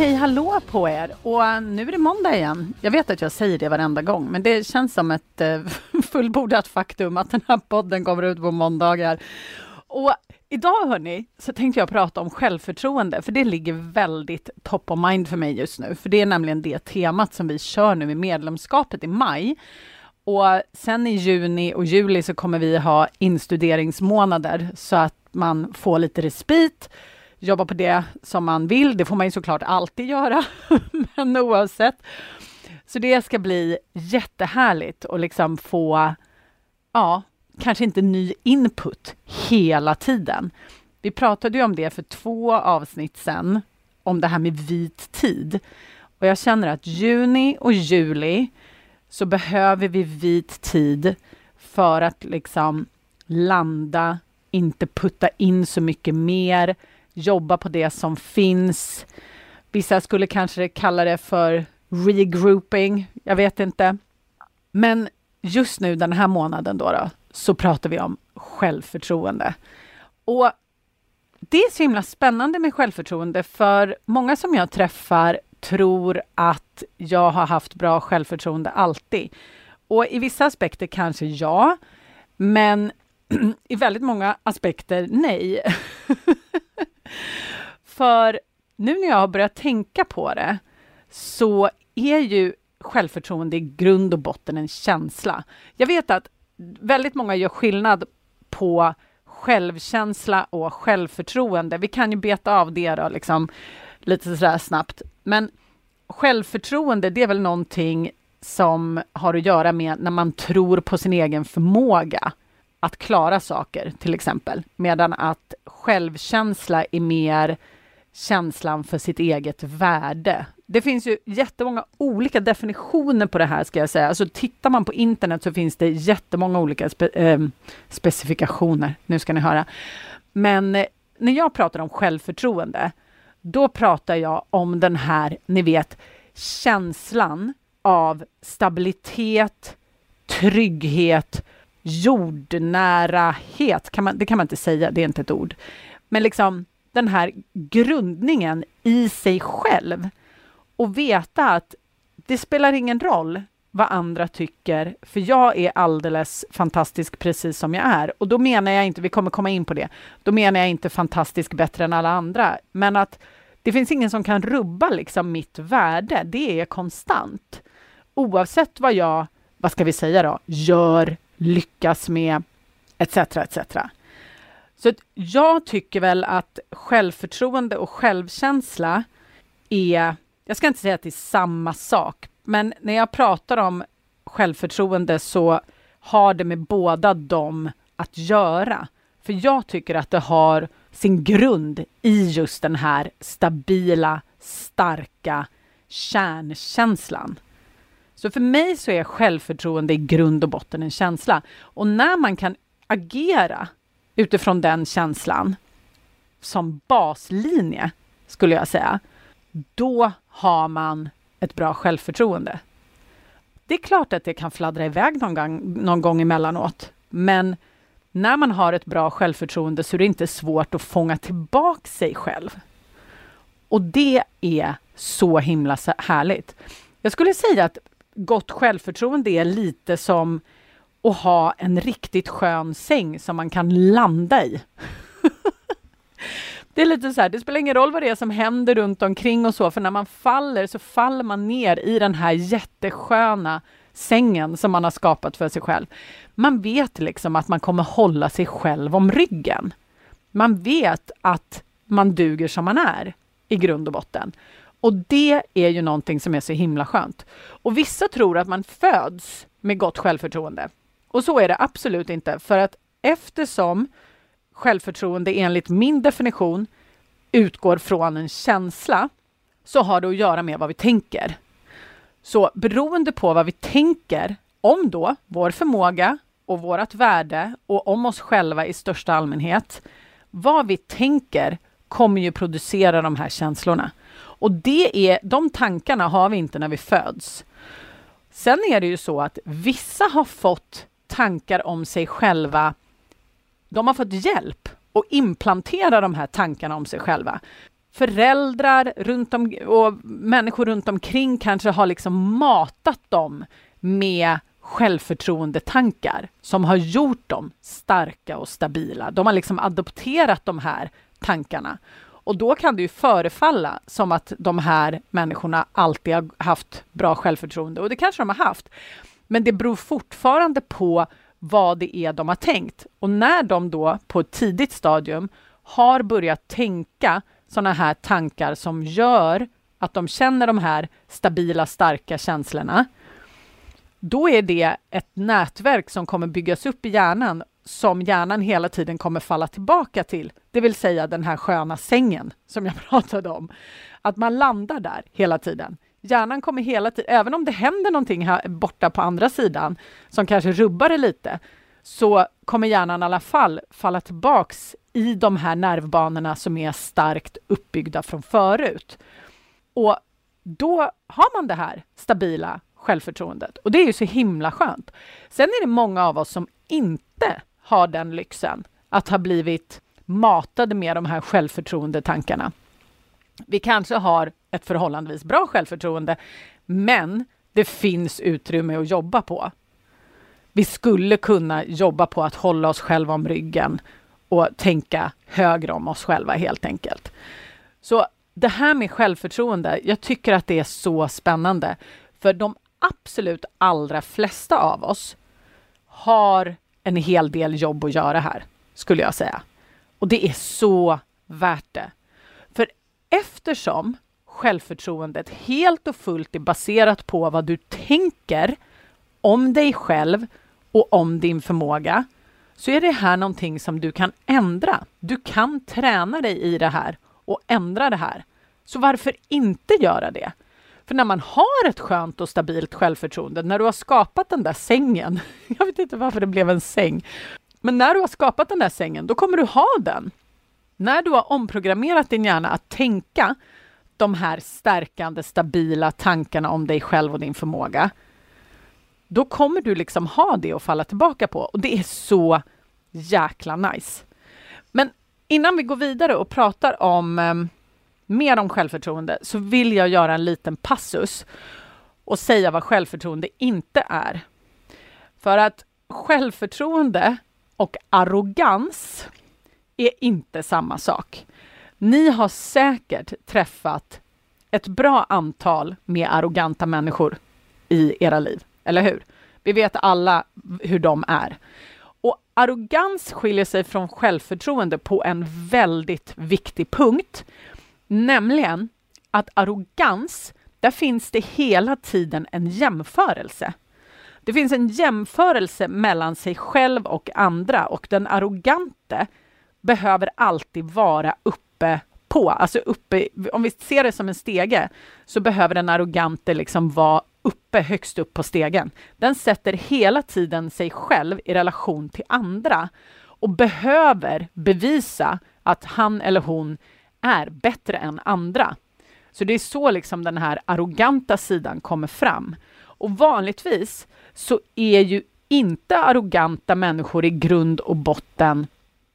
Hej hallå på er! Och nu är det måndag igen. Jag vet att jag säger det varenda gång, men det känns som ett eh, fullbordat faktum att den här podden kommer ut på måndagar. Och idag hörni, så tänkte jag prata om självförtroende, för det ligger väldigt top of mind för mig just nu. För det är nämligen det temat som vi kör nu i medlemskapet i maj. Och sen i juni och juli så kommer vi ha instuderingsmånader så att man får lite respit jobba på det som man vill. Det får man ju såklart alltid göra, men oavsett. Så det ska bli jättehärligt att liksom få, ja, kanske inte ny input hela tiden. Vi pratade ju om det för två avsnitt sen, om det här med vit tid. Och jag känner att juni och juli så behöver vi vit tid för att liksom landa, inte putta in så mycket mer, jobba på det som finns. Vissa skulle kanske kalla det för regrouping, jag vet inte. Men just nu den här månaden då, då så pratar vi om självförtroende. Och det är så himla spännande med självförtroende för många som jag träffar tror att jag har haft bra självförtroende alltid. Och i vissa aspekter kanske ja, men i väldigt många aspekter nej. För nu när jag har börjat tänka på det så är ju självförtroende i grund och botten en känsla. Jag vet att väldigt många gör skillnad på självkänsla och självförtroende. Vi kan ju beta av det då, liksom, lite sådär snabbt. Men självförtroende, det är väl någonting som har att göra med när man tror på sin egen förmåga att klara saker, till exempel. Medan att självkänsla är mer känslan för sitt eget värde. Det finns ju jättemånga olika definitioner på det här, ska jag säga. Alltså tittar man på internet så finns det jättemånga olika spe eh, specifikationer. Nu ska ni höra. Men eh, när jag pratar om självförtroende, då pratar jag om den här, ni vet, känslan av stabilitet, trygghet, jordnärahet, kan man, det kan man inte säga, det är inte ett ord. Men liksom den här grundningen i sig själv och veta att det spelar ingen roll vad andra tycker, för jag är alldeles fantastisk precis som jag är. Och då menar jag inte, vi kommer komma in på det, då menar jag inte fantastisk bättre än alla andra, men att det finns ingen som kan rubba liksom mitt värde, det är konstant. Oavsett vad jag, vad ska vi säga då, gör, lyckas med, etc. etc. Så jag tycker väl att självförtroende och självkänsla är, jag ska inte säga att det är samma sak, men när jag pratar om självförtroende så har det med båda dem att göra. För jag tycker att det har sin grund i just den här stabila, starka kärnkänslan. Så för mig så är självförtroende i grund och botten en känsla. Och när man kan agera utifrån den känslan som baslinje, skulle jag säga, då har man ett bra självförtroende. Det är klart att det kan fladdra iväg någon gång, någon gång emellanåt, men när man har ett bra självförtroende så är det inte svårt att fånga tillbaka sig själv. Och det är så himla härligt. Jag skulle säga att gott självförtroende är lite som och ha en riktigt skön säng som man kan landa i. det är lite så här, det spelar ingen roll vad det är som händer runt omkring och så, för när man faller så faller man ner i den här jättesköna sängen som man har skapat för sig själv. Man vet liksom att man kommer hålla sig själv om ryggen. Man vet att man duger som man är i grund och botten. Och det är ju någonting som är så himla skönt. Och vissa tror att man föds med gott självförtroende. Och så är det absolut inte, för att eftersom självförtroende enligt min definition utgår från en känsla så har det att göra med vad vi tänker. Så beroende på vad vi tänker om då vår förmåga och vårt värde och om oss själva i största allmänhet. Vad vi tänker kommer ju producera de här känslorna. Och det är, de tankarna har vi inte när vi föds. Sen är det ju så att vissa har fått tankar om sig själva. De har fått hjälp att implantera de här tankarna om sig själva. Föräldrar runt om, och människor runt omkring kanske har liksom matat dem med självförtroendetankar som har gjort dem starka och stabila. De har liksom adopterat de här tankarna. Och då kan det ju förefalla som att de här människorna alltid har haft bra självförtroende och det kanske de har haft. Men det beror fortfarande på vad det är de har tänkt. Och när de då på ett tidigt stadium har börjat tänka sådana här tankar som gör att de känner de här stabila, starka känslorna, då är det ett nätverk som kommer byggas upp i hjärnan som hjärnan hela tiden kommer falla tillbaka till, det vill säga den här sköna sängen som jag pratade om. Att man landar där hela tiden. Hjärnan kommer hela tiden, även om det händer någonting här borta på andra sidan som kanske rubbar det lite, så kommer hjärnan i alla fall falla tillbaks i de här nervbanorna som är starkt uppbyggda från förut. Och då har man det här stabila självförtroendet och det är ju så himla skönt. Sen är det många av oss som inte har den lyxen att ha blivit matade med de här självförtroendetankarna. Vi kanske har ett förhållandevis bra självförtroende, men det finns utrymme att jobba på. Vi skulle kunna jobba på att hålla oss själva om ryggen och tänka högre om oss själva helt enkelt. Så det här med självförtroende, jag tycker att det är så spännande. För de absolut allra flesta av oss har en hel del jobb att göra här, skulle jag säga. Och det är så värt det. För eftersom självförtroendet helt och fullt är baserat på vad du tänker om dig själv och om din förmåga, så är det här någonting som du kan ändra. Du kan träna dig i det här och ändra det här. Så varför inte göra det? För när man har ett skönt och stabilt självförtroende, när du har skapat den där sängen, jag vet inte varför det blev en säng, men när du har skapat den där sängen, då kommer du ha den. När du har omprogrammerat din hjärna att tänka de här stärkande, stabila tankarna om dig själv och din förmåga, då kommer du liksom ha det att falla tillbaka på och det är så jäkla nice. Men innan vi går vidare och pratar om eh, mer om självförtroende så vill jag göra en liten passus och säga vad självförtroende inte är. För att självförtroende och arrogans är inte samma sak. Ni har säkert träffat ett bra antal med arroganta människor i era liv, eller hur? Vi vet alla hur de är. Och arrogans skiljer sig från självförtroende på en väldigt viktig punkt, Nämligen att arrogans, där finns det hela tiden en jämförelse. Det finns en jämförelse mellan sig själv och andra och den arrogante behöver alltid vara uppe på, alltså uppe, om vi ser det som en stege, så behöver den arrogante liksom vara uppe, högst upp på stegen. Den sätter hela tiden sig själv i relation till andra och behöver bevisa att han eller hon är bättre än andra. Så det är så liksom den här arroganta sidan kommer fram. Och vanligtvis så är ju inte arroganta människor i grund och botten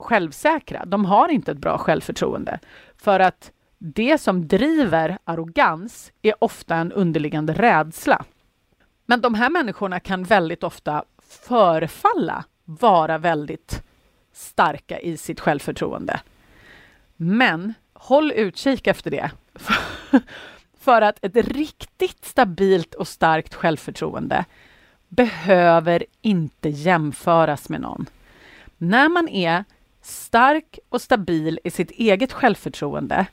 självsäkra. De har inte ett bra självförtroende. För att det som driver arrogans är ofta en underliggande rädsla. Men de här människorna kan väldigt ofta förefalla vara väldigt starka i sitt självförtroende. Men håll utkik efter det. För att ett riktigt stabilt och starkt självförtroende behöver inte jämföras med någon. När man är stark och stabil i sitt eget självförtroende,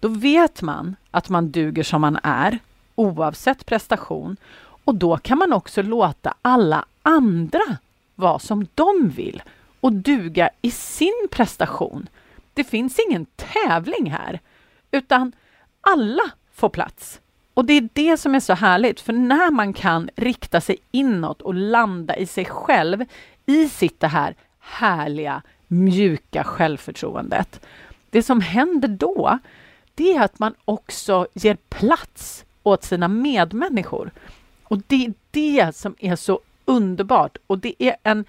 då vet man att man duger som man är, oavsett prestation. Och då kan man också låta alla andra vara som de vill och duga i sin prestation det finns ingen tävling här, utan alla får plats. Och det är det som är så härligt, för när man kan rikta sig inåt och landa i sig själv, i sitt det här härliga, mjuka självförtroendet. Det som händer då, det är att man också ger plats åt sina medmänniskor. Och det är det som är så underbart och det är en,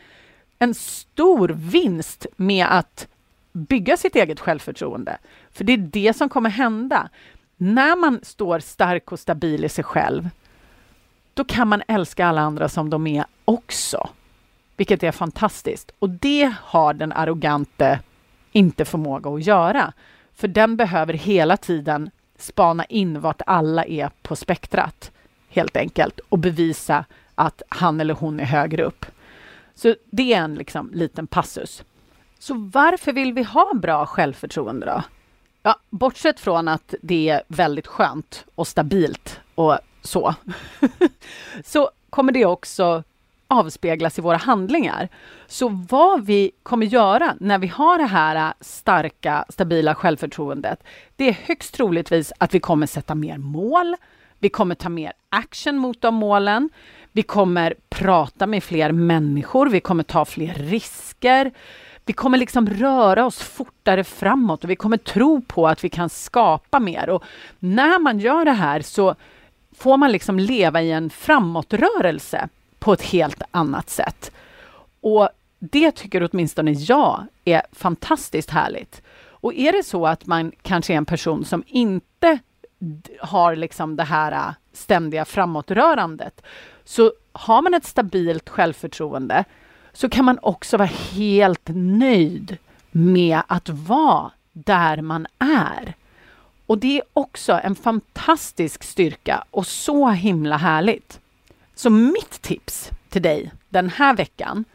en stor vinst med att bygga sitt eget självförtroende. För det är det som kommer hända. När man står stark och stabil i sig själv, då kan man älska alla andra som de är också. Vilket är fantastiskt. Och det har den arrogante inte förmåga att göra. För den behöver hela tiden spana in vart alla är på spektrat, helt enkelt, och bevisa att han eller hon är högre upp. Så det är en liksom, liten passus. Så varför vill vi ha bra självförtroende då? Ja, bortsett från att det är väldigt skönt och stabilt och så, så kommer det också avspeglas i våra handlingar. Så vad vi kommer göra när vi har det här äh, starka, stabila självförtroendet, det är högst troligtvis att vi kommer sätta mer mål. Vi kommer ta mer action mot de målen. Vi kommer prata med fler människor. Vi kommer ta fler risker. Vi kommer liksom röra oss fortare framåt och vi kommer tro på att vi kan skapa mer. Och när man gör det här så får man liksom leva i en framåtrörelse på ett helt annat sätt. Och det tycker åtminstone jag är fantastiskt härligt. Och är det så att man kanske är en person som inte har liksom det här äh, ständiga framåtrörandet, så har man ett stabilt självförtroende så kan man också vara helt nöjd med att vara där man är. Och det är också en fantastisk styrka och så himla härligt. Så mitt tips till dig den här veckan,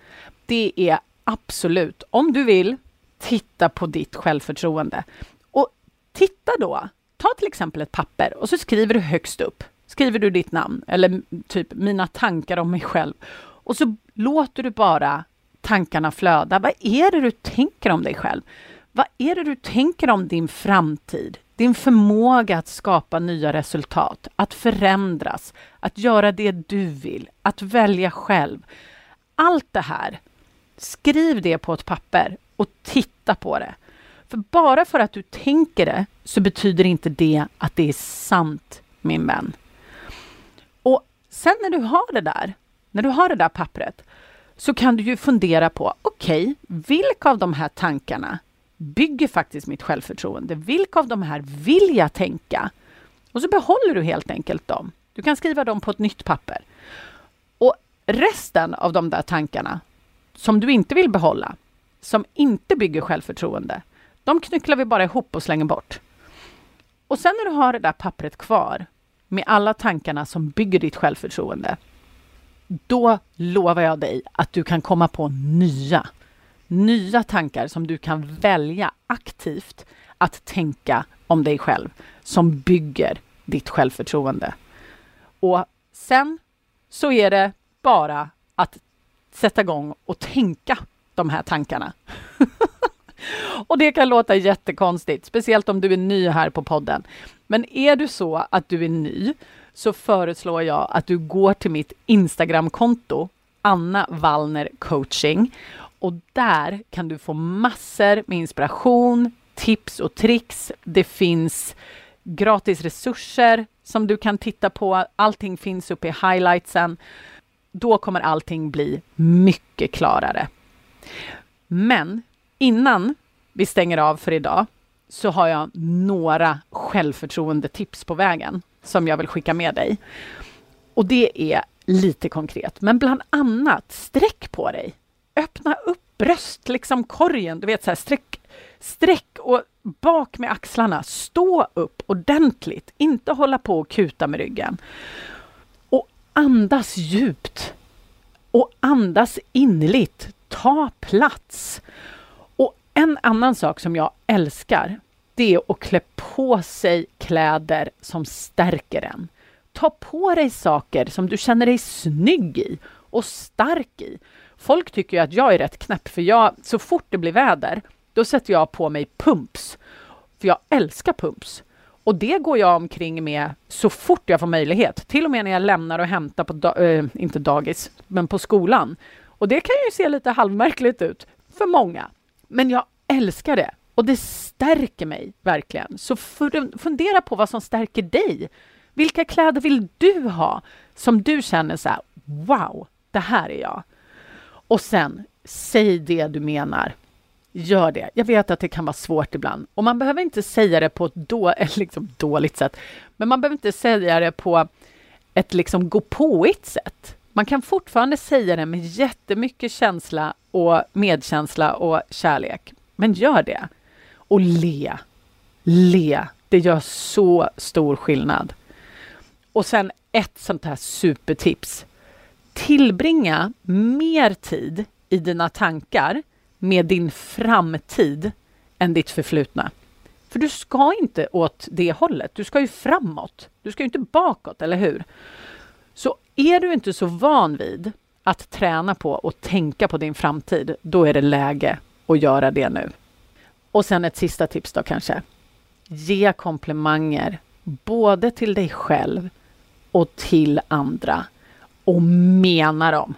det är absolut, om du vill, titta på ditt självförtroende. Och titta då, ta till exempel ett papper och så skriver du högst upp, skriver du ditt namn eller typ mina tankar om mig själv. Och så låter du bara tankarna flöda. Vad är det du tänker om dig själv? Vad är det du tänker om din framtid? Din förmåga att skapa nya resultat, att förändras, att göra det du vill, att välja själv. Allt det här, skriv det på ett papper och titta på det. För bara för att du tänker det så betyder inte det att det är sant, min vän. Och sen när du har det där, när du har det där pappret, så kan du ju fundera på, okej, okay, vilka av de här tankarna bygger faktiskt mitt självförtroende. Vilka av de här vill jag tänka? Och så behåller du helt enkelt dem. Du kan skriva dem på ett nytt papper. Och resten av de där tankarna som du inte vill behålla, som inte bygger självförtroende, de knycklar vi bara ihop och slänger bort. Och sen när du har det där pappret kvar med alla tankarna som bygger ditt självförtroende, då lovar jag dig att du kan komma på nya nya tankar som du kan välja aktivt att tänka om dig själv som bygger ditt självförtroende. Och sen så är det bara att sätta igång och tänka de här tankarna. och det kan låta jättekonstigt, speciellt om du är ny här på podden. Men är du så att du är ny så föreslår jag att du går till mitt Instagramkonto Anna Wallner coaching och där kan du få massor med inspiration, tips och tricks. Det finns gratis resurser som du kan titta på. Allting finns uppe i highlightsen. Då kommer allting bli mycket klarare. Men innan vi stänger av för idag så har jag några självförtroendetips på vägen som jag vill skicka med dig. Och det är lite konkret, men bland annat sträck på dig öppna upp bröst, liksom korgen, du vet så här, sträck, sträck och bak med axlarna, stå upp ordentligt, inte hålla på och kuta med ryggen. Och andas djupt. Och andas innerligt, ta plats. Och en annan sak som jag älskar, det är att klä på sig kläder som stärker en. Ta på dig saker som du känner dig snygg i och stark i. Folk tycker ju att jag är rätt knäpp, för jag, så fort det blir väder, då sätter jag på mig pumps. För jag älskar pumps. Och det går jag omkring med så fort jag får möjlighet. Till och med när jag lämnar och hämtar på, da äh, inte dagis, men på skolan. Och det kan ju se lite halvmärkligt ut för många. Men jag älskar det. Och det stärker mig verkligen. Så fundera på vad som stärker dig. Vilka kläder vill du ha som du känner så här, wow, det här är jag. Och sen, säg det du menar. Gör det. Jag vet att det kan vara svårt ibland och man behöver inte säga det på ett då, liksom dåligt sätt, men man behöver inte säga det på ett liksom gå påigt sätt. Man kan fortfarande säga det med jättemycket känsla och medkänsla och kärlek. Men gör det. Och le. Le. Det gör så stor skillnad. Och sen ett sånt här supertips. Tillbringa mer tid i dina tankar med din framtid än ditt förflutna. För du ska inte åt det hållet. Du ska ju framåt. Du ska ju inte bakåt, eller hur? Så är du inte så van vid att träna på och tänka på din framtid, då är det läge att göra det nu. Och sen ett sista tips då kanske. Ge komplimanger både till dig själv och till andra och mena dem.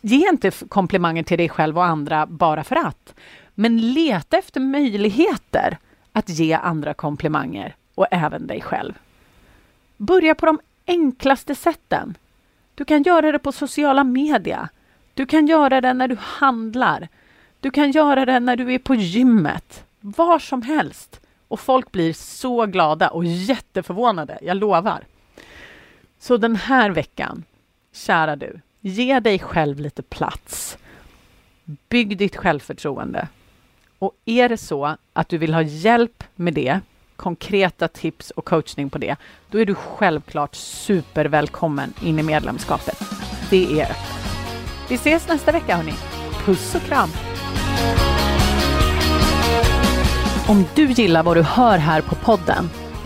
Ge inte komplimanger till dig själv och andra bara för att, men leta efter möjligheter att ge andra komplimanger och även dig själv. Börja på de enklaste sätten. Du kan göra det på sociala medier. Du kan göra det när du handlar. Du kan göra det när du är på gymmet. Var som helst. Och folk blir så glada och jätteförvånade, jag lovar. Så den här veckan, kära du, ge dig själv lite plats. Bygg ditt självförtroende. Och är det så att du vill ha hjälp med det, konkreta tips och coachning på det, då är du självklart supervälkommen in i medlemskapet. Det är öppet. Vi ses nästa vecka hörni. Puss och kram! Om du gillar vad du hör här på podden